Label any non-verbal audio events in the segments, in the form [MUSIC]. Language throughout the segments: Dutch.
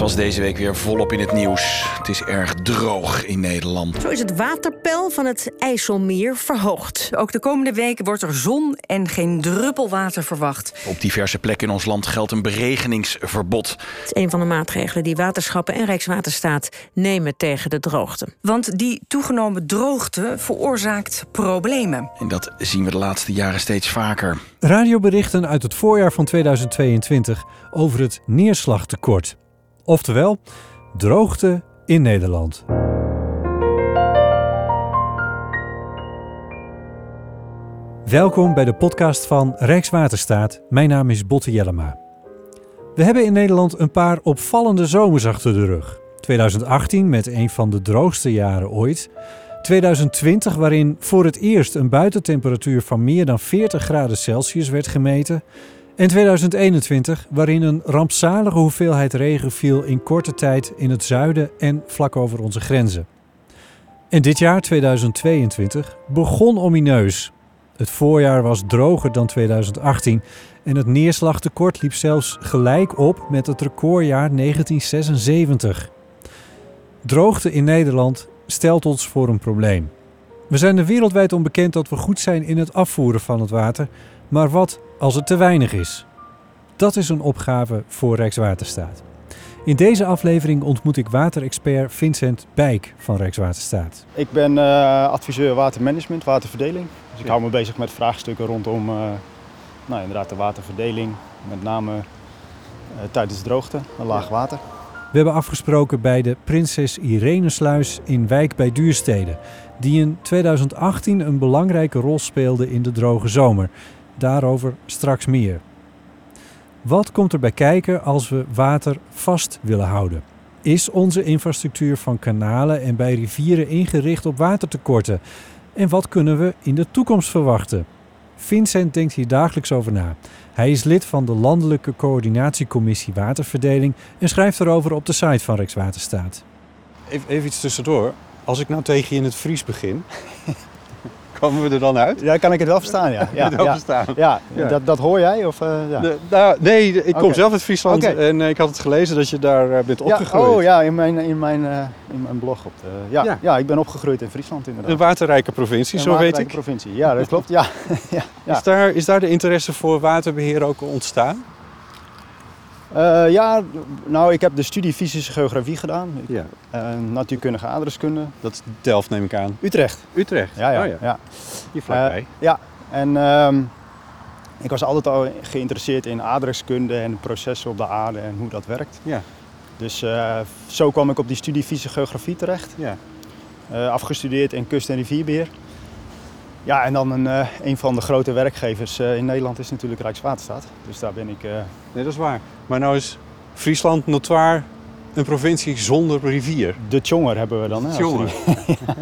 Het was deze week weer volop in het nieuws. Het is erg droog in Nederland. Zo is het waterpeil van het IJsselmeer verhoogd. Ook de komende weken wordt er zon en geen druppel water verwacht. Op diverse plekken in ons land geldt een beregeningsverbod. Het is een van de maatregelen die waterschappen en Rijkswaterstaat nemen tegen de droogte. Want die toegenomen droogte veroorzaakt problemen. En dat zien we de laatste jaren steeds vaker. Radioberichten uit het voorjaar van 2022 over het neerslagtekort. Oftewel, droogte in Nederland. Welkom bij de podcast van Rijkswaterstaat. Mijn naam is Botte Jellema. We hebben in Nederland een paar opvallende zomers achter de rug. 2018 met een van de droogste jaren ooit. 2020 waarin voor het eerst een buitentemperatuur van meer dan 40 graden Celsius werd gemeten. En 2021 waarin een rampzalige hoeveelheid regen viel in korte tijd in het zuiden en vlak over onze grenzen. En dit jaar, 2022, begon omineus. Het voorjaar was droger dan 2018 en het neerslagtekort liep zelfs gelijk op met het recordjaar 1976. Droogte in Nederland stelt ons voor een probleem. We zijn er wereldwijd onbekend dat we goed zijn in het afvoeren van het water, maar wat als het te weinig is? Dat is een opgave voor Rijkswaterstaat. In deze aflevering ontmoet ik waterexpert Vincent Bijk van Rijkswaterstaat. Ik ben uh, adviseur watermanagement, waterverdeling. Dus ik hou me bezig met vraagstukken rondom uh, nou, inderdaad de waterverdeling, met name uh, tijdens droogte, en laag water. We hebben afgesproken bij de Prinses Irenesluis in Wijk bij Duurstede, die in 2018 een belangrijke rol speelde in de droge zomer. Daarover straks meer. Wat komt er bij kijken als we water vast willen houden? Is onze infrastructuur van kanalen en bij rivieren ingericht op watertekorten? En wat kunnen we in de toekomst verwachten? Vincent denkt hier dagelijks over na. Hij is lid van de Landelijke Coördinatiecommissie Waterverdeling en schrijft erover op de site van Rijkswaterstaat. Even, even iets tussendoor. Als ik nou tegen je in het Fries begin, Komen we er dan uit? Ja, kan ik het wel verstaan, ja. [LAUGHS] Ja, ja, verstaan. ja. ja. Dat, dat hoor jij? Of, uh, ja. De, nou, nee, ik kom okay. zelf uit Friesland okay. en uh, ik had het gelezen dat je daar uh, bent opgegroeid. oh ja, in mijn, in mijn, in mijn blog. Op de, ja, ja. ik ben opgegroeid in Friesland inderdaad. Een waterrijke provincie, een zo weet ik. Een provincie, ja, dat klopt. Ja. [LAUGHS] ja. Is, daar, is daar de interesse voor waterbeheer ook ontstaan? Uh, ja, nou, ik heb de studie fysische geografie gedaan. Ja. Uh, natuurkundige adreskunde. Dat is Delft, neem ik aan. Utrecht. Utrecht? Ja, ja. Oh, ja. ja. Hier vlakbij. Uh, ja, en um, ik was altijd al geïnteresseerd in adreskunde en processen op de aarde en hoe dat werkt. Ja. Dus zo kwam ik op die studie fysische geografie terecht. Ja. afgestudeerd in kust- en rivierbeheer. Ja, en dan een, uh, een van de grote werkgevers uh, in Nederland is natuurlijk Rijkswaterstaat. Dus daar ben ik... Uh... Nee, dat is waar. Maar nou is Friesland notoir een provincie zonder rivier. De Tjonger hebben we dan. Hè, Tjonger.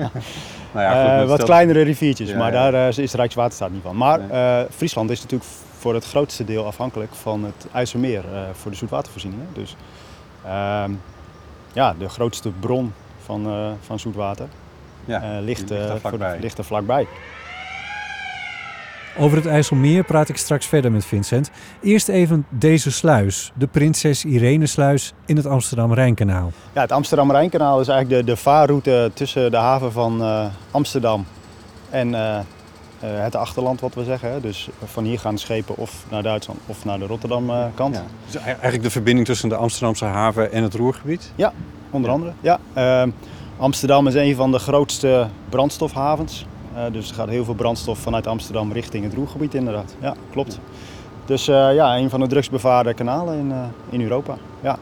[LAUGHS] nou ja, goed, wat kleinere riviertjes, ja, maar daar is Rijkswaterstaat niet van. Maar nee. Friesland is natuurlijk voor het grootste deel afhankelijk van het IJsselmeer voor de zoetwatervoorziening. Dus ehm, ja, de grootste bron van, van zoetwater ligt, ligt, er vlakbij. Er. Over het IJsselmeer praat ik straks verder met Vincent. Eerst even deze sluis, de Prinses Irenesluis in het Amsterdam-Rijnkanaal. Ja, het Amsterdam-Rijnkanaal is eigenlijk de, de vaarroute tussen de haven van uh, Amsterdam en uh, uh, het achterland, wat we zeggen. Hè. Dus van hier gaan schepen of naar Duitsland of naar de Rotterdam-kant. Ja. Dus eigenlijk de verbinding tussen de Amsterdamse haven en het Roergebied? Ja, onder andere. Ja. Amsterdam is een van de grootste brandstofhavens. Uh, dus er gaat heel veel brandstof vanuit Amsterdam richting het Roergebied inderdaad. Ja, klopt. Dus uh, ja, een van de drugsbevaarde kanalen in, uh, in Europa. Ja.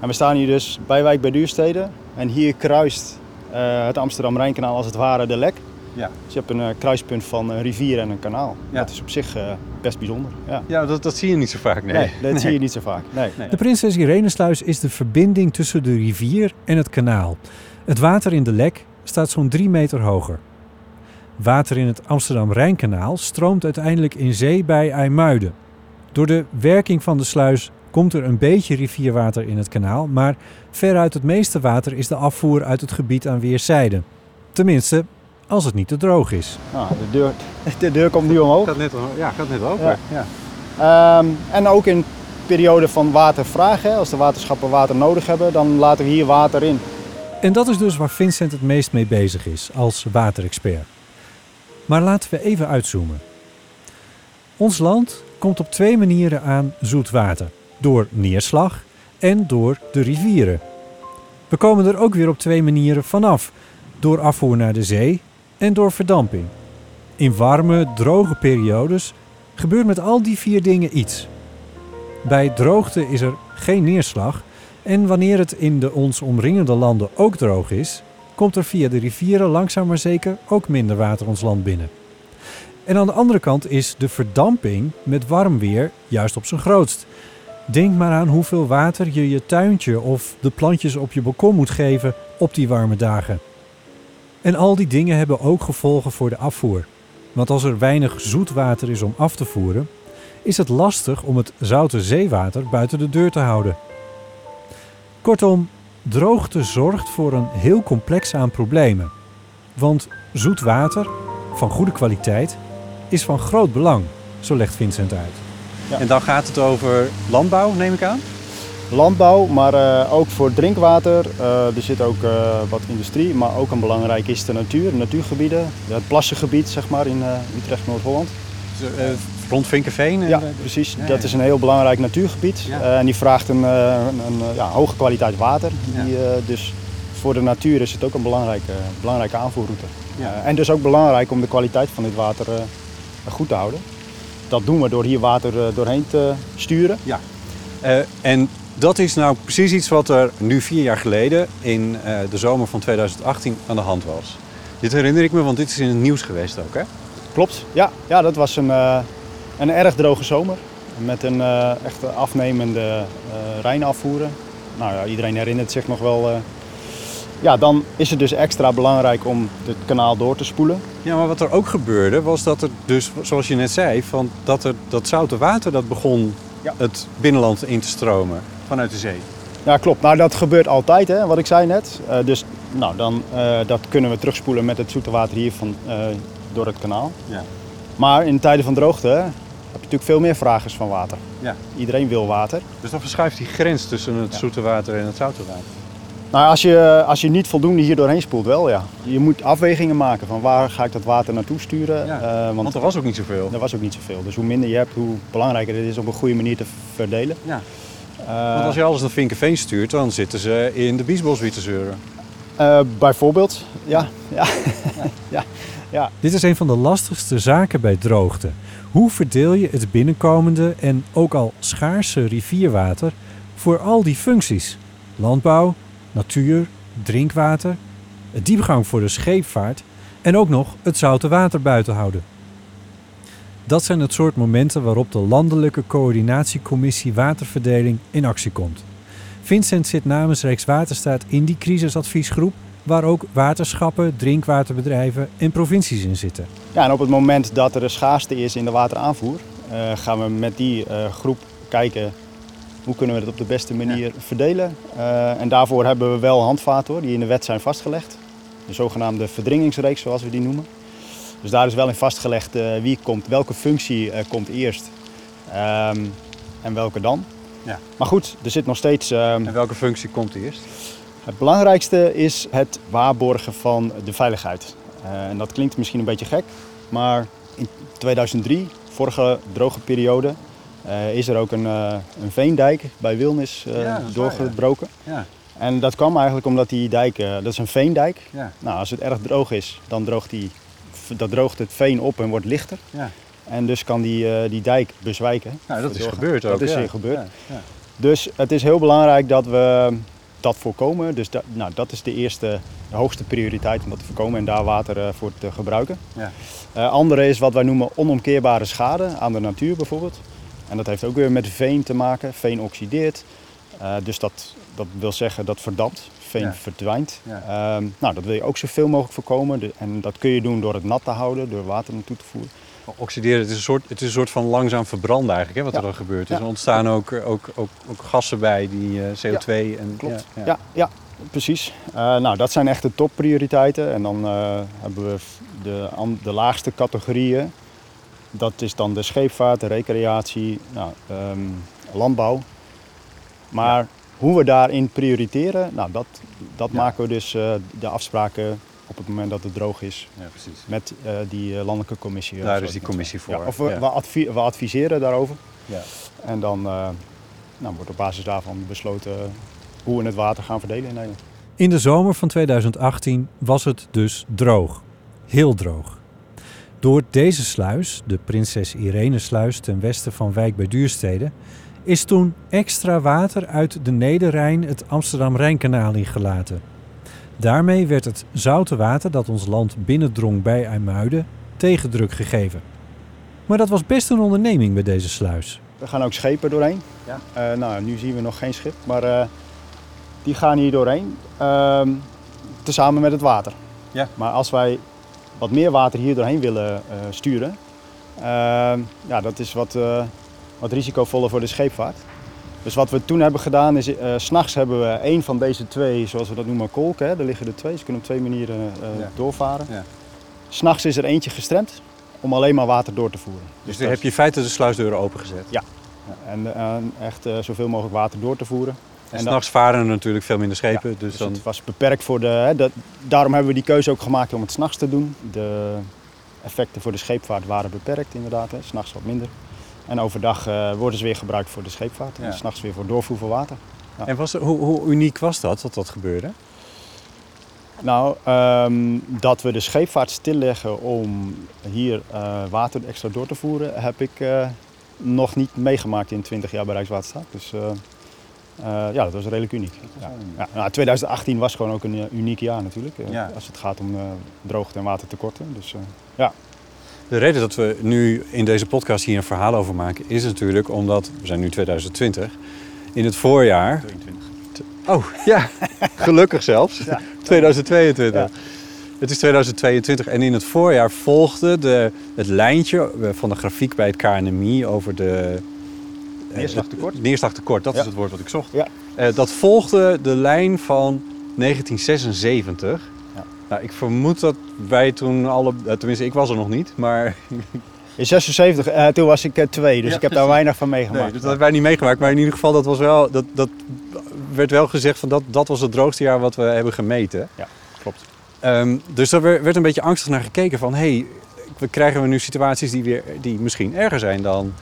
En we staan hier dus bij Wijk bij Duurstede. En hier kruist het Amsterdam-Rijnkanaal als het ware de lek. Ja. Dus je hebt een kruispunt van een rivier en een kanaal. Ja. Dat is op zich best bijzonder. Ja, ja dat, dat zie je niet zo vaak, nee. Nee, dat nee. zie je niet zo vaak. Nee. De Prinses Irenesluis is de verbinding tussen de rivier en het kanaal. Het water in de lek staat zo'n drie meter hoger. Water in het Amsterdam-Rijnkanaal stroomt uiteindelijk in zee bij IJmuiden. Door de werking van de sluis komt er een beetje rivierwater in het kanaal, maar veruit het meeste water is de afvoer uit het gebied aan weerszijden. Tenminste, als het niet te droog is. Ah, de, deur, [LAUGHS] de deur komt nu omhoog. Gaat net, ja, gaat net open. Ja. Ja. Um, en ook in periode van water vragen, als de waterschappen water nodig hebben, dan laten we hier water in. En dat is dus waar Vincent het meest mee bezig is als waterexpert. Maar laten we even uitzoomen. Ons land komt op twee manieren aan zoet water: door neerslag en door de rivieren. We komen er ook weer op twee manieren vanaf: door afvoer naar de zee en door verdamping. In warme, droge periodes gebeurt met al die vier dingen iets. Bij droogte is er geen neerslag en wanneer het in de ons omringende landen ook droog is, komt er via de rivieren langzaam maar zeker ook minder water ons land binnen. En aan de andere kant is de verdamping met warm weer juist op zijn grootst. Denk maar aan hoeveel water je je tuintje of de plantjes op je balkon moet geven op die warme dagen. En al die dingen hebben ook gevolgen voor de afvoer. Want als er weinig zoet water is om af te voeren, is het lastig om het zoute zeewater buiten de deur te houden. Kortom, droogte zorgt voor een heel complex aan problemen. Want zoet water, van goede kwaliteit, is van groot belang, zo legt Vincent uit. En dan gaat het over landbouw, neem ik aan? Landbouw, maar uh, ook voor drinkwater. Uh, er zit ook uh, wat industrie, maar ook een belangrijk is de natuur, natuurgebieden. Het plassengebied, zeg maar, in Utrecht, Noord-Holland. Rond Vinkenveen? Ja, precies. Ja, dat is een heel belangrijk natuurgebied. en die vraagt een, een, een ja, hoge kwaliteit water. Die, dus voor de natuur is het ook een belangrijke, belangrijke aanvoerroute. en dus ook belangrijk om de kwaliteit van dit water goed te houden. Dat doen we door hier water doorheen te sturen. Ja. en dat is nou precies iets wat er nu vier jaar geleden in de zomer van 2018 aan de hand was. Dit herinner ik me, want dit is in het nieuws geweest ook, hè? Klopt, ja. Ja, dat was een, uh, een erg droge zomer. Met een uh, echt afnemende Rijnafvoeren. Nou ja, iedereen herinnert zich nog wel. ja, dan is het dus extra belangrijk om het kanaal door te spoelen. Ja, maar wat er ook gebeurde was dat er dus, zoals je net zei, van dat er dat zoute water dat begon ja. het binnenland in te stromen vanuit de zee. Ja, klopt. Nou, dat gebeurt altijd, hè, wat ik zei net. Uh, dus nou, dan, uh, dat kunnen we terugspoelen met het zoete water hier van, uh, door het kanaal. Ja. Maar in tijden van droogte heb je natuurlijk veel meer vragers van water. Ja. Iedereen wil water. Dus dan verschuift die grens tussen het zoete water en het zoute water. Nou, als je, als je niet voldoende hier doorheen spoelt, wel ja. Je moet afwegingen maken van waar ga ik dat water naartoe sturen. Ja, want, want, er was ook niet zoveel. Er was ook niet zoveel. Dus hoe minder je hebt, hoe belangrijker het is om op een goede manier te verdelen. Ja. Uh, Want als je alles naar Vinkenveen stuurt, dan zitten ze in de biesboswiet te zeuren. Uh, bijvoorbeeld, ja. [LAUGHS] Ja. ja. ja. Dit is een van de lastigste zaken bij droogte. Hoe verdeel je het binnenkomende en ook al schaarse rivierwater voor al die functies? Landbouw, natuur, drinkwater, het diepgang voor de scheepvaart en ook nog het zoute water buiten houden. Dat zijn het soort momenten waarop de Landelijke Coördinatiecommissie Waterverdeling in actie komt. Vincent zit namens Rijkswaterstaat in die crisisadviesgroep waar ook waterschappen, drinkwaterbedrijven en provincies in zitten. Ja, en op het moment dat er een schaarste is in de wateraanvoer, uh, gaan we met die uh, groep kijken hoe kunnen we het op de beste manier ja. verdelen. Uh, en daarvoor hebben we wel handvaten hoor, die in de wet zijn vastgelegd. De zogenaamde verdringingsreeks zoals we die noemen. Dus daar is wel in vastgelegd wie komt, welke functie komt eerst um, en welke dan. Ja. Maar goed, er zit nog steeds. Um, en welke functie komt eerst? Het belangrijkste is het waarborgen van de veiligheid. Uh, en dat klinkt misschien een beetje gek, maar in 2003, vorige droge periode, is er ook een, een veendijk bij Wilnis ja, doorgebroken. Ja. Ja. En dat kwam eigenlijk omdat die dijk, dat is een veendijk. Nou, als het erg droog is, dan droogt die dat droogt het veen op en wordt lichter. Ja. En dus kan die, die dijk bezwijken. Nou, dat is gebeurd ook. Dat is hier gebeurd. Ja, dus het is heel belangrijk dat we dat voorkomen. Dus dat, nou, dat is de eerste, de hoogste prioriteit om dat te voorkomen en daar water uh, voor te gebruiken. Ja. Uh, andere is wat wij noemen onomkeerbare schade aan de natuur bijvoorbeeld. En dat heeft ook weer met veen te maken. Veen oxideert. Uh, dus dat, dat wil zeggen dat verdampt veen verdwijnt. Ehm, nou, dat wil je ook zoveel mogelijk voorkomen. De, en dat kun je doen door het nat te houden, door water naartoe te voeren. Oxideren, het is een soort, het is een soort van langzaam verbranden eigenlijk, hè, wat er dan gebeurt. Dus er ontstaan ook, ook, ook, ook, gassen bij, die uh, CO2. en, klopt. Ja, ja. precies. Uh, nou, dat zijn echt de topprioriteiten. En dan uh, hebben we de, de laagste categorieën. Dat is dan de scheepvaart, de recreatie, nou, um, landbouw. Maar hoe we daarin prioriteren, nou, dat, dat maken we dus uh, de afspraken op het moment dat het droog is. Ja, precies. Met uh, die landelijke commissie. Daar is die commissie voor. Ja, of we, we, advi we, adviseren daarover. Ja. En dan uh, nou, wordt op basis daarvan besloten hoe we het water gaan verdelen in Nederland. In de zomer van 2018 was het dus droog. Heel droog. Door deze sluis, de Prinses Irene sluis ten westen van Wijk bij Duurstede, is toen extra water uit de Nederrijn het Amsterdam-Rijnkanaal ingelaten. Daarmee werd het zoute water dat ons land binnendrong bij IJmuiden tegendruk gegeven. Maar dat was best een onderneming bij deze sluis. Er gaan ook schepen doorheen. Ja. Uh, nou, nu zien we nog geen schip, maar uh, die gaan hier doorheen. Uh, tezamen met het water. Ja. Maar als wij wat meer water hier doorheen willen uh, sturen, ehm, ja, dat is wat, wat risicovoller voor de scheepvaart. Dus wat we toen hebben gedaan is, uh, s'nachts hebben we één van deze twee, zoals we dat noemen, kolken. Hè. Er liggen er twee, ze kunnen op twee manieren uh, ja. doorvaren. Ja. S'nachts is er eentje gestremd om alleen maar water door te voeren. Dus, dus dan heb je in feite de sluisdeuren opengezet? Ja, ja. en uh, echt zoveel mogelijk water door te voeren. En, en s'nachts varen er natuurlijk veel minder schepen. dus, dus dan... het was beperkt voor de... Hè, dat, daarom hebben we die keuze ook gemaakt om het s'nachts te doen. De effecten voor de scheepvaart waren beperkt inderdaad, s'nachts wat minder. En overdag uh, worden ze weer gebruikt voor de scheepvaart. En s'nachts weer voor doorvoer van water. Ja. En was, hoe, hoe, uniek was dat, dat dat gebeurde? Nou, um, dat we de scheepvaart stilleggen om hier uh, water extra door te voeren, heb ik uh, nog niet meegemaakt in 20 jaar bij Rijkswaterstaat. Dus ja, dat was redelijk uniek. Ja. Ja. Nou, 2018 was gewoon ook een uniek jaar natuurlijk, als het gaat om droogte en watertekorten. Dus ja. De reden dat we nu in deze podcast hier een verhaal over maken is natuurlijk omdat, we zijn nu 2020, in het voorjaar... 22. Oh, ja, [LAUGHS] gelukkig zelfs. Ja. 2022. Ja. Het is 2022 en in het voorjaar volgde de, het lijntje van de grafiek bij het KNMI over de... Neerslagtekort. Neerslagtekort, dat is het woord wat ik zocht. Ja. Uh, dat volgde de lijn van 1976. Nou, ik vermoed dat wij toen alle, eh, tenminste ik was er nog niet, maar... In 76, uh, toen was ik uh, twee, dus ik heb daar weinig van meegemaakt. Nee, dus dat hebben wij niet meegemaakt, maar in ieder geval dat was wel, dat, dat werd wel gezegd van dat, dat was het droogste jaar wat we hebben gemeten. Ja, klopt. Um, dus daar werd een beetje angstig naar gekeken van, hé, hey, we krijgen we nu situaties die, weer, die misschien erger zijn dan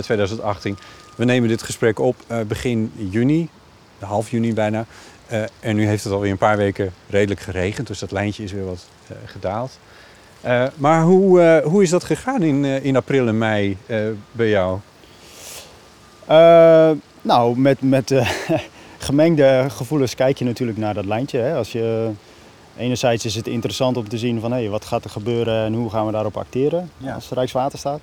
2018. We nemen dit gesprek op begin juni, half juni bijna. Uh, en nu heeft het alweer een paar weken redelijk geregend, dus dat lijntje is weer wat uh, gedaald. Uh, maar hoe, hoe is dat gegaan in, in april en mei bij jou? nou, met, met [LAUGHS] gemengde gevoelens kijk je natuurlijk naar dat lijntje. Hè. Als je, enerzijds is het interessant om te zien van hey, wat gaat er gebeuren en hoe gaan we daarop acteren ja. als Rijkswaterstaat.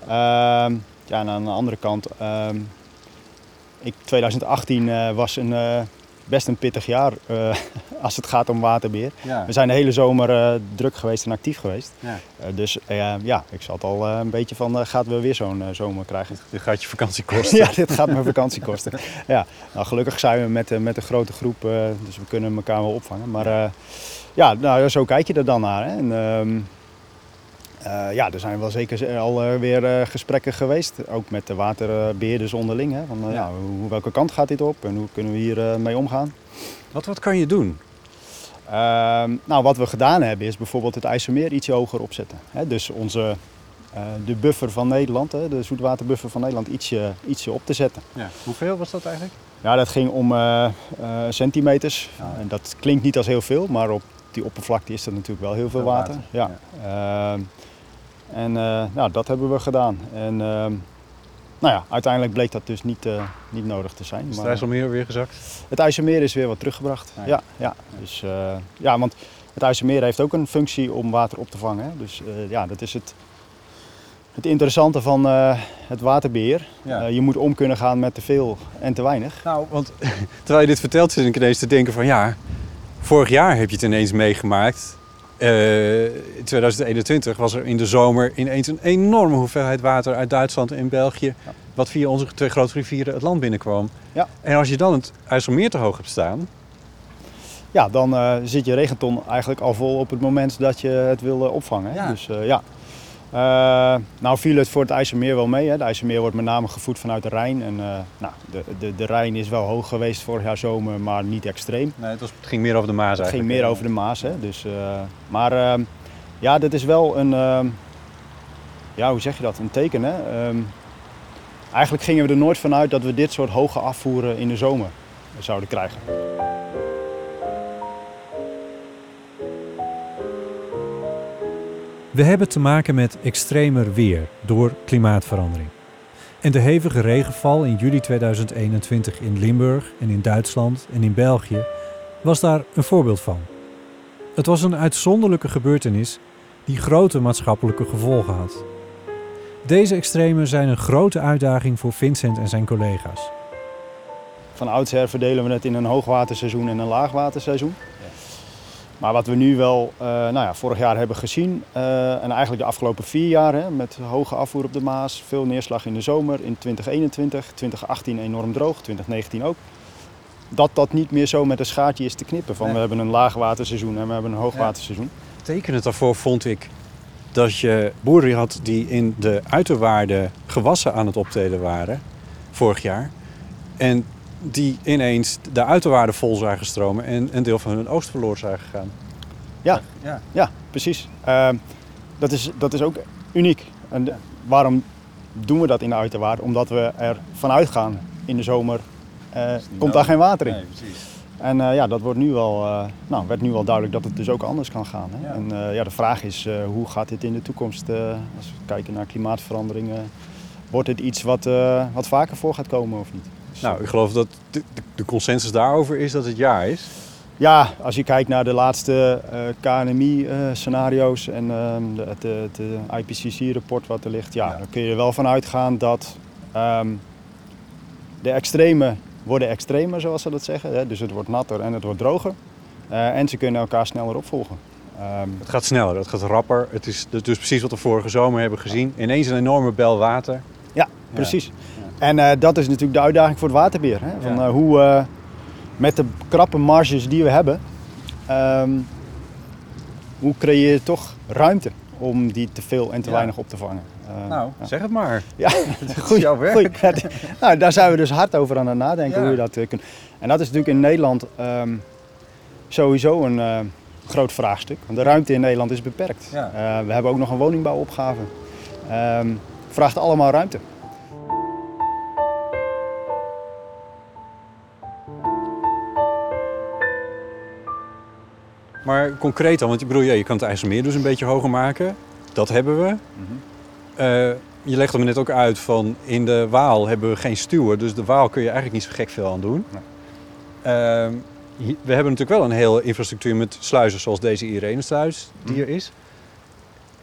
Ehm, ja, en aan de andere kant, ehm, ik, 2018 was een best een pittig jaar uh, [LAUGHS] als het gaat om waterbeheer. We zijn de hele zomer uh, druk geweest en actief geweest. Ja. Uh, dus ja, ik zat al een beetje van, gaat we weer zo'n zomer krijgen. Dit gaat je [LAUGHS] vakantie kosten. ja, dit gaat mijn vakantie kosten. [LAUGHS] ja, nou, gelukkig zijn we met, met een grote groep, dus we kunnen elkaar wel opvangen. Maar ja, nou, zo kijk je er dan naar. Hè. En, ehm, uh, ja, er zijn wel zeker alweer uh, gesprekken geweest, ook met de waterbeheerders onderling. Hè, van, ja. hoe, welke kant gaat dit op en hoe kunnen we hier mee omgaan? Wat, wat kan je doen? Ehm, nou, wat we gedaan hebben is bijvoorbeeld het IJsselmeer iets hoger opzetten. Hè, dus onze, de buffer van Nederland, hè, de zoetwaterbuffer van Nederland, ietsje, ietsje op te zetten. Ja. Hoeveel was dat eigenlijk? Ja, dat ging om centimeters. En dat klinkt niet als heel veel, maar op die oppervlakte is dat natuurlijk wel heel veel, water. water. Ja. ja. Ehm, en uh, nou, dat hebben we gedaan. En uh, nou ja, uiteindelijk bleek dat dus niet, uh, niet nodig te zijn. Is het IJsselmeer weer gezakt? Het IJsselmeer is weer wat teruggebracht. Ah, ja. Ja, Dus, ja, want het IJsselmeer heeft ook een functie om water op te vangen. Hè. Dus ja, dat is het, het interessante van het waterbeheer. Ja. je moet om kunnen gaan met te veel en te weinig. Nou, want [LAUGHS] terwijl je dit vertelt zit ik ineens te denken van ja, vorig jaar heb je het ineens meegemaakt in 2021 was er in de zomer ineens een enorme hoeveelheid water uit Duitsland en België. Wat via onze twee grote rivieren het land binnenkwam. Ja. En als je dan het IJsselmeer te hoog hebt staan. Ja, dan uh, zit je regenton eigenlijk al vol op het moment dat je het wil opvangen. Ja. Dus uh, ja. Uh, nou viel het voor het IJsselmeer wel mee. Hè. De IJsselmeer wordt met name gevoed vanuit de Rijn. En, uh, nou, de, de, de Rijn is wel hoog geweest vorig jaar zomer, maar niet extreem. Nee, het, was, het ging meer over de Maas Het ging meer over de Maas. Hè. Dus, uh, maar ehm, ja, dit is wel een, ehm, ja, hoe zeg je dat, een teken. Hè? Um, eigenlijk gingen we er nooit vanuit dat we dit soort hoge afvoeren in de zomer zouden krijgen. We hebben te maken met extremer weer door klimaatverandering. En de hevige regenval in juli 2021 in Limburg en in Duitsland en in België was daar een voorbeeld van. Het was een uitzonderlijke gebeurtenis die grote maatschappelijke gevolgen had. Deze extremen zijn een grote uitdaging voor Vincent en zijn collega's. Van oudsher verdelen we het in een hoogwaterseizoen en een laagwaterseizoen. Maar wat we nu wel uh, nou ja, vorig jaar hebben gezien, uh, en eigenlijk de afgelopen vier jaar hè, met hoge afvoer op de Maas, veel neerslag in de zomer in 2021, 2018 enorm droog, 2019 ook. Dat dat niet meer zo met een schaartje is te knippen van nee. we hebben een laagwaterseizoen en we hebben een hoogwaterseizoen. Ja. Tekenend daarvoor vond ik dat je boeren had die in de uiterwaarden gewassen aan het optreden waren vorig jaar. En die ineens de uiterwaarden vol zagen stromen en een deel van hun oogst verloren zagen gaan. Ja, ja. ja precies. Uh, dat, is, dat is ook uniek. En de, waarom doen we dat in de uiterwaarden? Omdat we er vanuit gaan in de zomer uh, komt daar geen water in. Nee, precies. En uh, ja, dat wordt nu wel, uh, nou, werd nu wel duidelijk dat het dus ook anders kan gaan. Hè? Ja. En uh, ja, de vraag is, hoe gaat dit in de toekomst, als we kijken naar klimaatveranderingen, wordt dit iets wat, wat vaker voor gaat komen of niet? Nou, ik geloof dat de, de, consensus daarover is dat het ja is. Ja, als je kijkt naar de laatste KNMI-scenario's en het de, de IPCC-rapport wat er ligt, ja, ja, dan kun je er wel van uitgaan dat um, de extreme worden extremer, zoals ze dat zeggen. Dus het wordt natter en het wordt droger. Uh, en ze kunnen elkaar sneller opvolgen. Um, het gaat sneller, het gaat rapper. Het is dus precies wat we vorige zomer hebben gezien. Ineens een enorme bel water. Ja, precies. Ja. En uh, dat is natuurlijk de uitdaging voor het waterbeheer. Hè? Van, ja. uh, hoe met de krappe marges die we hebben, um, hoe creëer je toch ruimte om die te veel en te ja. weinig op te vangen? Nou, zeg het maar. Ja, [LAUGHS] goed. jouw werk. Nou, daar zijn we dus hard over aan het nadenken hoe je dat kunt. En dat is natuurlijk in Nederland um, sowieso een groot vraagstuk. Want de ruimte in Nederland is beperkt. We hebben ook nog een woningbouwopgave. Um, vraagt allemaal ruimte. Maar concreet dan, want ik bedoel, ja, je kan het IJsselmeer dus een beetje hoger maken. Dat hebben we. Mm -hmm. Uh, je legt hem net ook uit van in de Waal hebben we geen stuwen, dus de Waal kun je eigenlijk niet zo gek veel aan doen. Nee. Uh, we hebben natuurlijk wel een hele infrastructuur met sluizen zoals deze Irene-sluis die er is.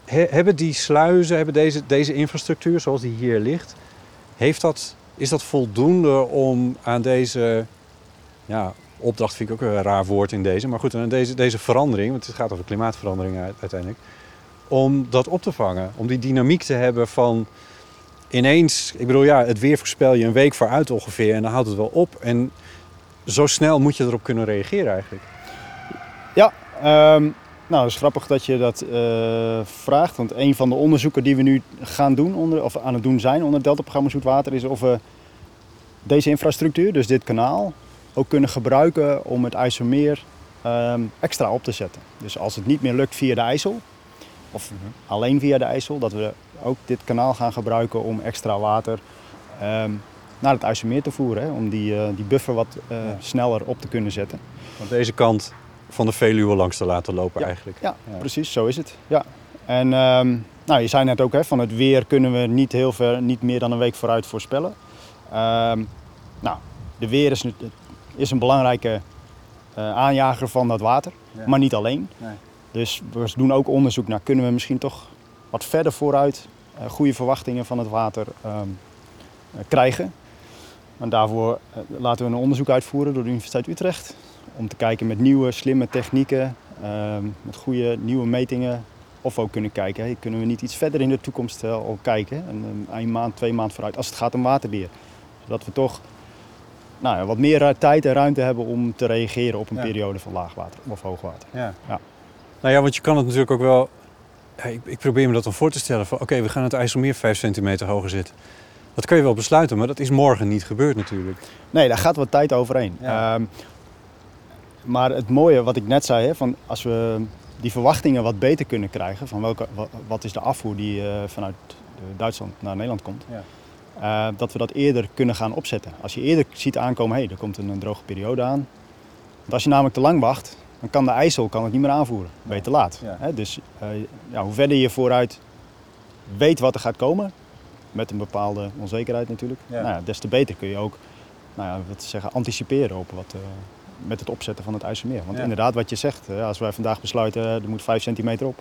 He, hebben die sluizen, hebben deze, deze infrastructuur zoals die hier ligt, heeft dat, is dat voldoende om aan deze ja, opdracht, vind ik ook een raar woord in deze, maar goed, deze, deze verandering, want het gaat over klimaatverandering uiteindelijk om dat op te vangen. Om die dynamiek te hebben van ineens, ik bedoel ja, het weer voorspel je een week vooruit ongeveer en dan houdt het wel op. En zo snel moet je erop kunnen reageren eigenlijk. Ja, um, nou, het is grappig dat je dat uh, vraagt. Want een van de onderzoeken die we nu gaan doen, onder, of aan het doen zijn onder het Delta-programma Zoetwater, is of we deze infrastructuur, dus dit kanaal, ook kunnen gebruiken om het IJsselmeer um, extra op te zetten. Dus als het niet meer lukt via de IJssel, of mm-hmm. alleen via de IJssel, dat we ook dit kanaal gaan gebruiken om extra water um, naar het IJsselmeer te voeren. Hè, om die, uh, die buffer wat ja. sneller op te kunnen zetten. Van deze kant van de Veluwe langs te laten lopen ja, eigenlijk. Ja, ja, precies, zo is het. Ja. En um, nou, je zei net ook, hè, van het weer kunnen we niet heel ver, niet meer dan een week vooruit voorspellen. Um, nou, de weer is, is een belangrijke uh, aanjager van dat water, maar niet alleen. Nee. Dus we doen ook onderzoek naar kunnen we misschien toch wat verder vooruit uh, goede verwachtingen van het water um, uh, krijgen. En daarvoor laten we een onderzoek uitvoeren door de Universiteit Utrecht. Om te kijken met nieuwe, slimme technieken, um, met goede nieuwe metingen. Of ook kunnen kijken, hey, kunnen we niet iets verder in de toekomst al kijken. En, een maand, twee maanden vooruit, als het gaat om waterbeheer. Zodat we toch nou ja, wat meer tijd en ruimte hebben om te reageren op een ja. periode van laagwater of hoogwater. Ja. ja. Nou ja, want je kan het natuurlijk ook wel ik, ik, probeer me dat dan voor te stellen van oké, we gaan het IJsselmeer 5 centimeter hoger zetten. Dat kun je wel besluiten, maar dat is morgen niet gebeurd natuurlijk. Nee, daar gaat wat tijd overheen. Um, maar het mooie wat ik net zei, hè, van als we die verwachtingen wat beter kunnen krijgen, van welke, wat, is de afvoer die uh, vanuit Duitsland naar Nederland komt, ja. Uh, dat we dat eerder kunnen gaan opzetten. Als je eerder ziet aankomen, hé, hey, er komt een, een droge periode aan. Want als je namelijk te lang wacht, dan kan de IJssel kan het niet meer aanvoeren. Ben je te laat. Ja. Hè? Dus uh, ja, hoe verder je vooruit weet wat er gaat komen, met een bepaalde onzekerheid natuurlijk, ja. Nou des te beter kun je ook nou ja, wat zeggen, anticiperen op wat, met het opzetten van het IJsselmeer. Want inderdaad, wat je zegt, als wij vandaag besluiten er moet 5 centimeter op,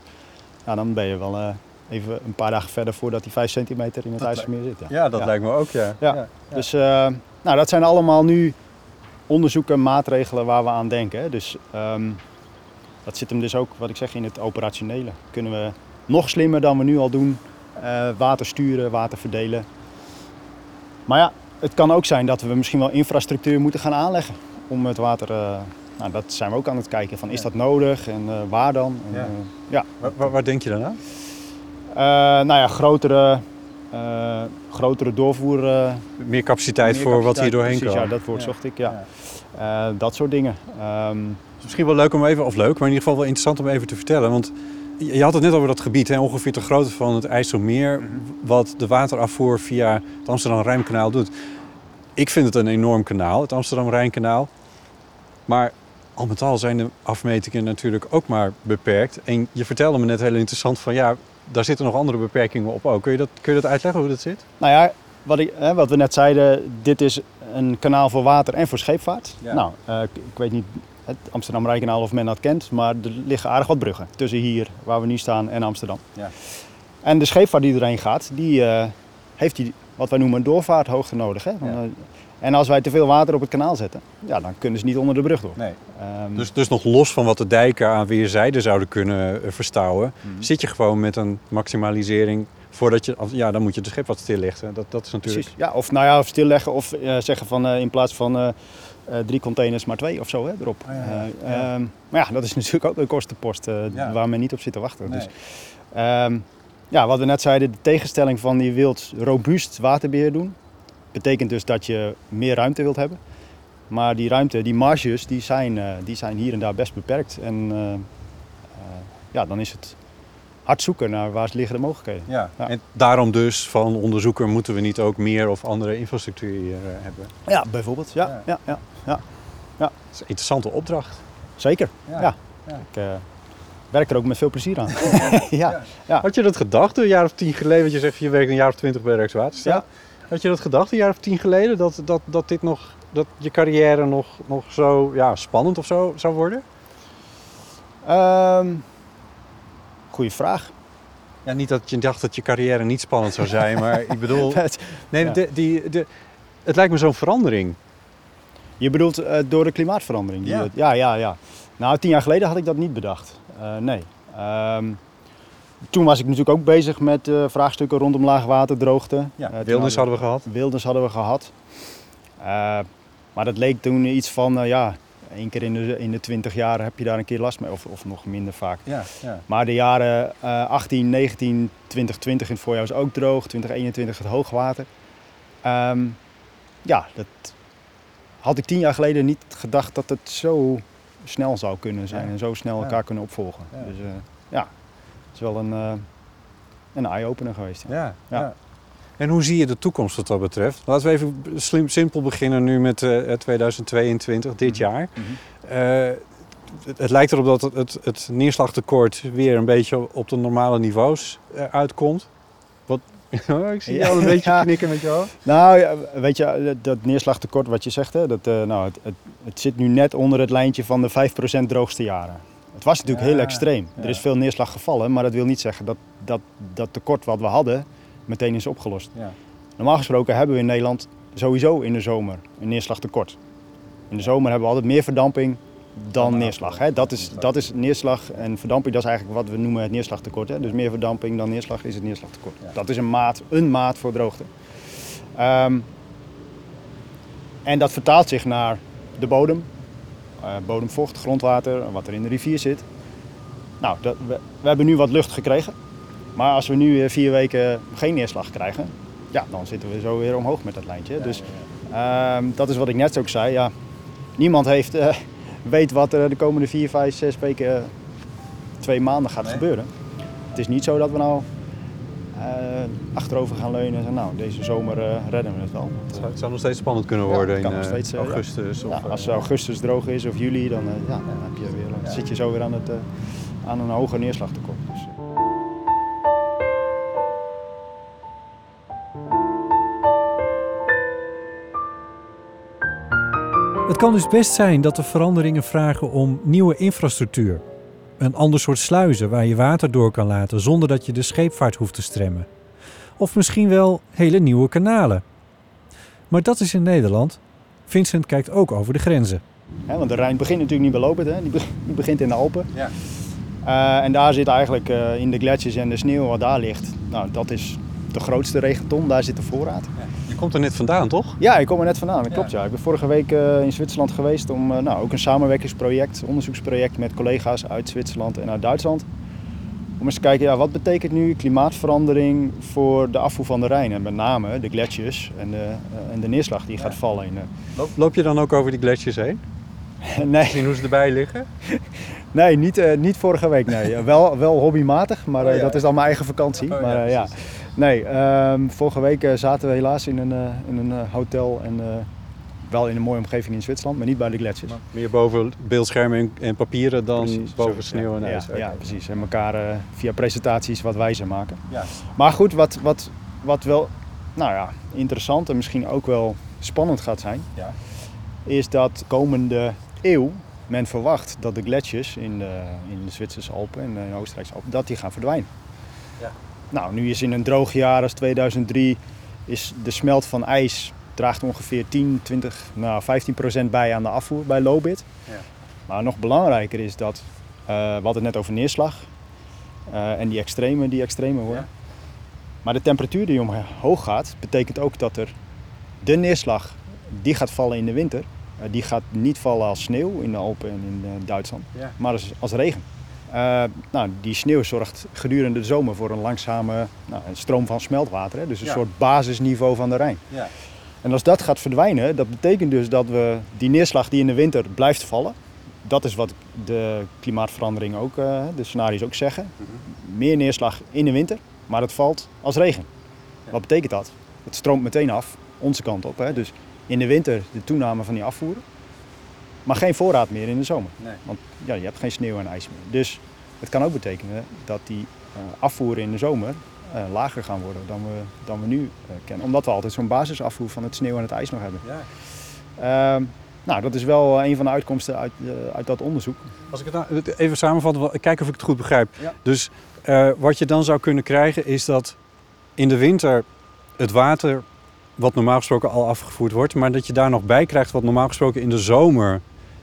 ja, dan ben je wel even een paar dagen verder voordat die 5 centimeter in het IJsselmeer zit. Ja, dat lijkt me ook, ja. ja. Dus uh, nou, dat zijn allemaal nu onderzoeken, maatregelen waar we aan denken. Dus um, dat zit hem dus ook, wat ik zeg, in het operationele. Kunnen we nog slimmer dan we nu al doen, uh, water sturen, water verdelen. Maar ja, het kan ook zijn dat we misschien wel infrastructuur moeten gaan aanleggen om het water. Uh, nou, dat zijn we ook aan het kijken. Van, is dat nodig en uh, waar dan? En, ja. Ja. Waar, waar, waar, denk je dan aan? Nou ja, grotere, grotere doorvoer. meer capaciteit meer voor capaciteit, wat hier doorheen precies, kan. Ja, dat woord zocht ik. Ja. ja. dat soort dingen. Um, is misschien wel leuk om even, of leuk, maar in ieder geval wel interessant om even te vertellen. Want je had het net over dat gebied, hè, ongeveer de grootte van het IJsselmeer, wat de waterafvoer via het Amsterdam-Rijnkanaal doet. Ik vind het een enorm kanaal, het Amsterdam-Rijnkanaal. Maar al met al zijn de afmetingen natuurlijk ook maar beperkt. En je vertelde me net heel interessant van ja, daar zitten nog andere beperkingen op ook. Kun je dat, kun je dat uitleggen hoe dat zit? Nou ja, wat, ik, hè, wat we net zeiden, dit is een kanaal voor water en voor scheepvaart. Ja. Nou, uh, ik, ik weet niet het Amsterdam-Rijnkanaal of men dat kent, maar er liggen aardig wat bruggen tussen hier, waar we nu staan, en Amsterdam. Ja. En de scheepvaart die erheen gaat, die uh, heeft die, wat wij noemen een doorvaarthoogte nodig. Hè? Ja. En als wij te veel water op het kanaal zetten, ja, dan kunnen ze niet onder de brug door. Nee. Um, dus, dus nog los van wat de dijken aan weerszijden zouden kunnen uh, verstouwen, mm-hmm. zit je gewoon met een maximalisering voordat je, ja, dan moet je de schip wat stilleggen. Dat, dat is natuurlijk. Precies. Ja, of nou ja, of stilleggen of uh, zeggen van uh, in plaats van uh, drie containers maar twee of zo hè, erop. Oh, ja, ja. Um, maar ja, dat is [LAUGHS] natuurlijk ook een kostenpost ja. waar men niet op zit te wachten. Nee. Dus, um, ja, wat we net zeiden, de tegenstelling van je wilt robuust waterbeheer doen, betekent dus dat je meer ruimte wilt hebben. Maar die ruimte, die marges, die zijn, uh, die zijn hier en daar best beperkt. En uh, uh, ja, dan is het hard zoeken naar waar liggen de mogelijkheden. Ja. ja. En daarom dus van onderzoeker moeten we niet ook meer of andere infrastructuur hier hebben? Ja, bijvoorbeeld. Ja, ja. ja, ja, ja. Dat is een interessante opdracht. Zeker, ja. ja. Ik werk er ook met veel plezier aan. [LAUGHS] ja. Ja. Had je dat gedacht een jaar of tien geleden? Want je zegt je werkt een jaar of twintig bij Rijkswaterstaat. Ja. Had je dat gedacht een jaar of tien geleden? Dat, dat, dat, dit nog, dat je carrière nog, nog zo ja, spannend of zo zou worden? Um, goeie vraag. Ja, niet dat je dacht dat je carrière niet spannend zou zijn, maar ik [LAUGHS] bedoel... Nee, ja. de, die, de, het lijkt me zo'n verandering. Je bedoelt uh, door de klimaatverandering? Die, ja. ja, ja, ja. Nou, tien jaar geleden had ik dat niet bedacht. Uh, nee. Um, toen was ik natuurlijk ook bezig met uh, vraagstukken rondom laagwaterdroogte. Ja, uh, wilders hadden we gehad. Wilders hadden we gehad. Uh, maar dat leek toen iets van, ja, één keer in de, in de 20 jaar heb je daar een keer last mee. Of, of nog minder vaak. Ja, ja. Maar de jaren 18, 19, 2020 in het voorjaar was ook droog. 2021 het hoogwater. Um, ja, dat had ik tien jaar geleden niet gedacht dat het zo snel zou kunnen zijn. Ja. En zo snel elkaar ja. kunnen opvolgen. Dus ja, is wel een, uh, een eye-opener geweest. Ja. Ja, ja. En hoe zie je de toekomst wat dat betreft? Laten we even slim, simpel beginnen nu met uh, 2022, dit Mhm. jaar. Mm -hmm. uh, het, het, lijkt erop dat het, het, het, neerslagtekort weer een beetje op de normale niveaus uitkomt. Wat, [LAUGHS] ik zie je al een beetje [LAUGHS] knikken met je hoofd. Nou, ja, weet je, dat neerslagtekort wat je zegt, hè, dat, uh, nou, het, het, het, zit nu net onder het lijntje van de 5% droogste jaren. Het was natuurlijk heel extreem. Er is veel neerslag gevallen, maar dat wil niet zeggen dat dat, dat tekort wat we hadden meteen is opgelost. Ja. Normaal gesproken hebben we in Nederland sowieso in de zomer een neerslagtekort. In de zomer hebben we altijd meer verdamping dan neerslag. Hè. Dat, is, dat is neerslag en verdamping, dat is eigenlijk wat we noemen het neerslagtekort. Hè. Dus meer verdamping dan neerslag is het neerslagtekort. Ja. Dat is een maat, een maat voor droogte. Um, en dat vertaalt zich naar de bodem, bodemvocht, grondwater, wat er in de rivier zit. Nou, dat, we, we hebben nu wat lucht gekregen. Maar als we nu vier weken geen neerslag krijgen, ja, dan zitten we zo weer omhoog met dat lijntje. dus ehm, dat is wat ik net ook zei. Ja, niemand heeft, uh, [LAUGHS] weet wat er de komende vier, vijf, zes weken, twee maanden gaat gebeuren. Het is niet zo dat we nou achterover gaan leunen en zeggen, nou, deze zomer uh, redden we het wel. Het zou, het zou, nog steeds spannend kunnen worden ja, in steeds, augustus. Ja. Of, als augustus droog is of juli, dan, ja, dan heb je weer, zit je zo weer aan, het, aan een hoger neerslagtekort. Dus, Het kan dus best zijn dat de veranderingen vragen om nieuwe infrastructuur. Een ander soort sluizen waar je water door kan laten zonder dat je de scheepvaart hoeft te stremmen. Of misschien wel hele nieuwe kanalen. Maar dat is in Nederland. Vincent kijkt ook over de grenzen. want de Rijn begint natuurlijk niet bij hè? [LAUGHS] die begint in de Alpen. Ja. Uh, en daar zit eigenlijk uh, in de gletsjers en de sneeuw wat daar ligt, nou, dat is de grootste regenton, daar zit de voorraad. Ja. Je komt er net vandaan, toch? Ja, ik kom er net vandaan, dat klopt ja. Ik ben vorige week uh, in Zwitserland geweest om nou, ook een samenwerkingsproject, onderzoeksproject met collega's uit Zwitserland en uit Duitsland. Om eens te kijken, ja, wat betekent nu klimaatverandering voor de afvoer van de Rijn? En met name de gletsjers en de, en de neerslag die gaat vallen. In, loop, loop je dan ook over die gletsjers heen? [LAUGHS] nee. Zien hoe ze erbij liggen? [LAUGHS] Nee, niet, uh, niet vorige week. Nee. [LAUGHS] wel, wel hobbymatig, maar uh, oh, ja. dat is dan mijn eigen vakantie. Oh, maar uh, ja, nee, um, vorige week zaten we helaas in een, in een hotel en wel in een mooie omgeving in Zwitserland, maar niet bij de gletsjers. Meer boven beeldschermen en, en papieren dan precies, boven sneeuw en ijs. Ja, ja, precies. En elkaar via presentaties wat wijzer maken. Ja. Maar goed, wat, wat, wat wel nou ja, interessant en misschien ook wel spannend gaat zijn, ja. is dat komende eeuw men verwacht dat de gletsjers in de, in de Zwitserse Alpen en de Oostenrijkse Alpen, dat die gaan verdwijnen. Nou, nu is in een droog jaar als 2003 is de smelt van ijs draagt ongeveer 10, 20, nou 15 procent bij aan de afvoer bij Lobit. Ja. Maar nog belangrijker is dat, uh, we hadden het net over neerslag uh, en die extreme die extreme worden. Ja. Maar de temperatuur die omhoog gaat, betekent ook dat er de neerslag die gaat vallen in de winter, uh, die gaat niet vallen als sneeuw in de Alpen en in Duitsland, ja. maar als, als regen. Uh, nou, die sneeuw zorgt gedurende de zomer voor een langzame nou, een stroom van smeltwater. Hè? Dus een ja. soort basisniveau van de Rijn. Ja. En als dat gaat verdwijnen, dat betekent dus dat we die neerslag die in de winter blijft vallen. Dat is wat de klimaatverandering ook, de scenario's ook zeggen. Mm -hmm. Meer neerslag in de winter, maar het valt als regen. Wat betekent dat? Het stroomt meteen af, onze kant op. Hè? Dus in de winter de toename van die afvoeren. Maar geen voorraad meer in de zomer. Nee. Want ja, je hebt geen sneeuw en ijs meer. Dus het kan ook betekenen dat die uh, afvoeren in de zomer uh, lager gaan worden dan we, dan we nu uh, kennen. Omdat we altijd zo'n basisafvoer van het sneeuw en het ijs nog hebben. Ja. Ehm, nou, dat is wel een van de uitkomsten uit, uit dat onderzoek. Als ik het nou even samenvat, kijken of ik het goed begrijp. Ja. Dus wat je dan zou kunnen krijgen is dat in de winter het water wat normaal gesproken al afgevoerd wordt, maar dat je daar nog bij krijgt wat normaal gesproken in de zomer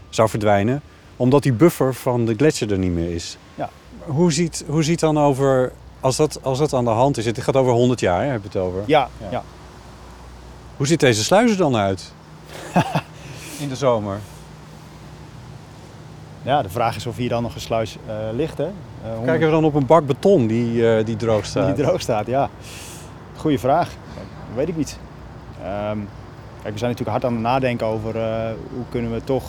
zou verdwijnen, omdat die buffer van de gletsjer er niet meer is. Ja. Hoe, ziet, hoe ziet dan over, als dat, als dat aan de hand is, het gaat over 100 jaar, hè, heb je het over? Ja, ja. ja. Hoe ziet deze sluizen dan uit [LAUGHS] in de zomer? Ja, de vraag is of hier dan nog een sluis uh, ligt. Hè? Uh, Kijken we dan op een bak beton die, uh, die droog [LAUGHS] staat? Die droog staat, ja. Goeie vraag. Dat weet ik niet. Um, kijk, we zijn natuurlijk hard aan het nadenken over hoe kunnen we toch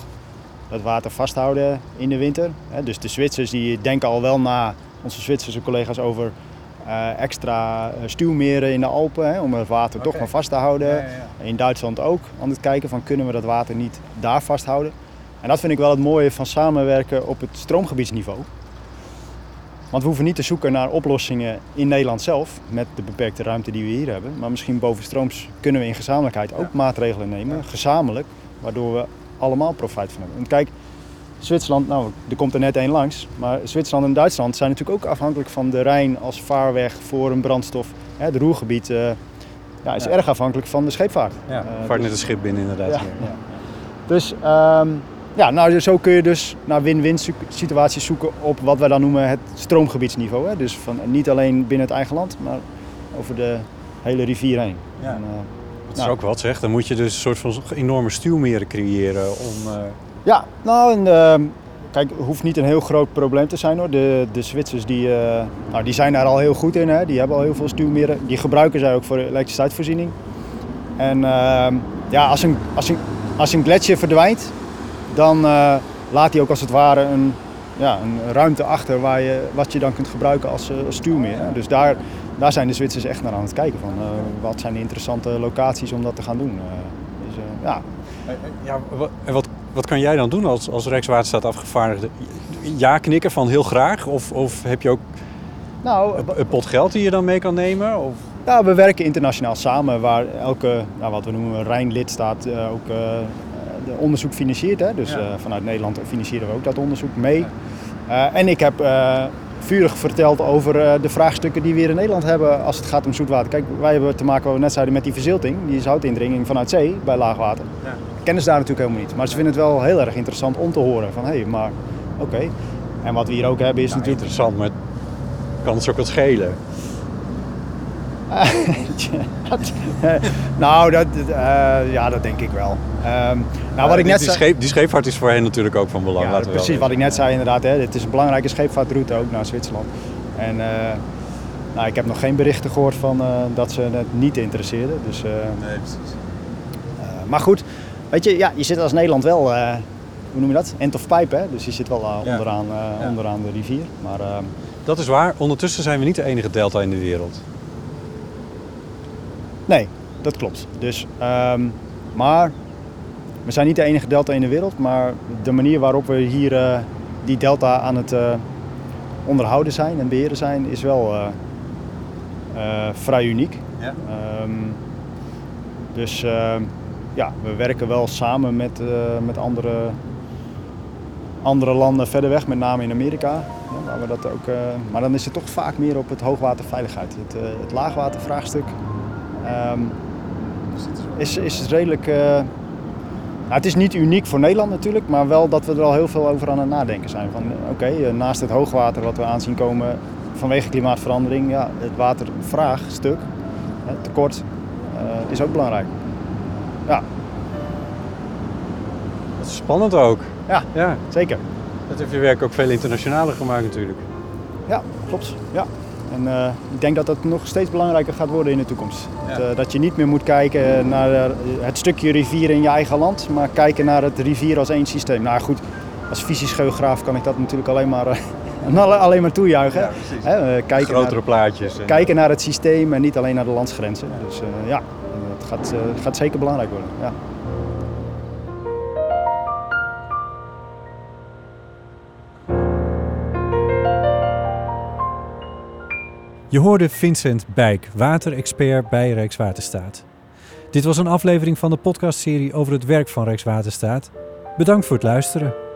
dat water vasthouden in de winter. Dus de Zwitsers die denken al wel na, onze Zwitserse collega's, over uh, extra stuwmeren in de Alpen hè, om het water okay. toch maar vast te houden. Ja, ja, ja. In Duitsland ook aan het kijken van kunnen we dat water niet daar vasthouden. En dat vind ik wel het mooie van samenwerken op het stroomgebiedsniveau. Want we hoeven niet te zoeken naar oplossingen in Nederland zelf, met de beperkte ruimte die we hier hebben. Maar misschien bovenstrooms kunnen we in gezamenlijkheid ook maatregelen nemen, gezamenlijk, waardoor we allemaal profijt van hebben. En kijk, Zwitserland, nou, er komt er net één langs, maar Zwitserland en Duitsland zijn natuurlijk ook afhankelijk van de Rijn als vaarweg voor een brandstof. Het roergebied uh, ja, is ja. erg afhankelijk van de scheepvaart. Ja, uh, vaart dus, net een schip binnen inderdaad. Ja, Dus um, ja, nou, zo kun je dus naar win-win situaties zoeken op wat wij dan noemen het stroomgebiedsniveau. Hè? Dus van, niet alleen binnen het eigen land, maar over de hele rivier heen. Ja. En, uh, dat is nou, ook wat zeg. Dan moet je dus een soort van enorme stuwmeren creëren om... Uh... Ja, nou, en, uh, kijk, het hoeft niet een heel groot probleem te zijn hoor. De, de Zwitsers die, eh, nou, die zijn daar al heel goed in. Hè. Die hebben al heel veel stuwmeren. Die gebruiken zij ook voor elektriciteitsvoorziening. En ehm, ja, als een, als, een, als een gletsjer verdwijnt, dan uh, laat hij ook als het ware een, ja, een ruimte achter waar je, wat je dan kunt gebruiken als, als stuwmeer. Dus daar, daar zijn de Zwitsers echt naar aan het kijken van wat zijn de interessante locaties om dat te gaan doen. dus, ja. ja, en wat wat kan jij dan doen als, als Rijkswaterstaat afgevaardigde? Ja knikken van heel graag? Of, of heb je ook nou, een, pot geld die je dan mee kan nemen? Of? Nou, we werken internationaal samen waar elke, nou, wat we noemen, Rijn-lidstaat uh, ook uh, de onderzoek financiert. Hè? Dus uh, vanuit Nederland financieren we ook dat onderzoek mee. en ik heb vurig verteld over de vraagstukken die we hier in Nederland hebben als het gaat om zoetwater. Kijk, wij hebben te maken, wat we net zeiden, met die verzilting, die zoutindringing vanuit zee bij laagwater. Ja kennen ze daar natuurlijk helemaal niet. Maar ze vinden het wel heel erg interessant om te horen van hé, hey, maar oké. En wat we hier ook hebben is nou, natuurlijk... Interessant, maar kan het ook wat schelen? [LAUGHS] nou, dat, uh, ja, dat denk ik wel. Um, nou, wat ik net die, scheep, die scheepvaart is voor hen natuurlijk ook van belang. Ja, precies wat ik net zei inderdaad. Hè. Het is een belangrijke scheepvaartroute ook naar Zwitserland. En uh, nou, ik heb nog geen berichten gehoord van uh, dat ze het niet interesseerden. Dus, nee, precies. maar goed, Weet je, ja, je zit als Nederland wel, uh, hoe noem je dat? End of pipe, hè? Dus je zit wel uh, onderaan, uh, ja. onderaan de rivier. Maar, ehm, dat is waar. Ondertussen zijn we niet de enige delta in de wereld. Nee, dat klopt. Dus, um, maar we zijn niet de enige delta in de wereld. Maar de manier waarop we hier die delta aan het onderhouden zijn en beheren zijn, is wel vrij uniek. Ja. Um, dus ja, we werken wel samen met, met andere, andere landen verder weg, met name in Amerika. Ja, waar we dat ook, maar dan is het toch vaak meer op het hoogwaterveiligheid. Het, het laagwatervraagstuk um, is, is redelijk. Nou, het is niet uniek voor Nederland natuurlijk, maar wel dat we er al heel veel over aan het nadenken zijn. Van oké, okay, naast het hoogwater wat we aanzien komen vanwege klimaatverandering, ja, het watervraagstuk, tekort, is ook belangrijk. Ja. Dat is spannend ook. Ja, ja. zeker. Dat heeft je werk ook veel internationaler gemaakt natuurlijk. Ja, klopt. Ja. En uh, ik denk dat dat nog steeds belangrijker gaat worden in de toekomst. Ja. Dat, uh, dat, je niet meer moet kijken naar uh, het stukje rivier in je eigen land, maar kijken naar het rivier als één systeem. Nou goed, als fysisch geograaf kan ik dat natuurlijk alleen maar, [LAUGHS] alleen maar toejuichen. Ja, Hè? kijken Grotere naar, plaatjes. Kijken naar het systeem en niet alleen naar de landsgrenzen. Dus ja, gaat, uh, gaat zeker belangrijk worden. Ja. Je hoorde Vincent Bijk, waterexpert bij Rijkswaterstaat. Dit was een aflevering van de podcastserie over het werk van Rijkswaterstaat. Bedankt voor het luisteren.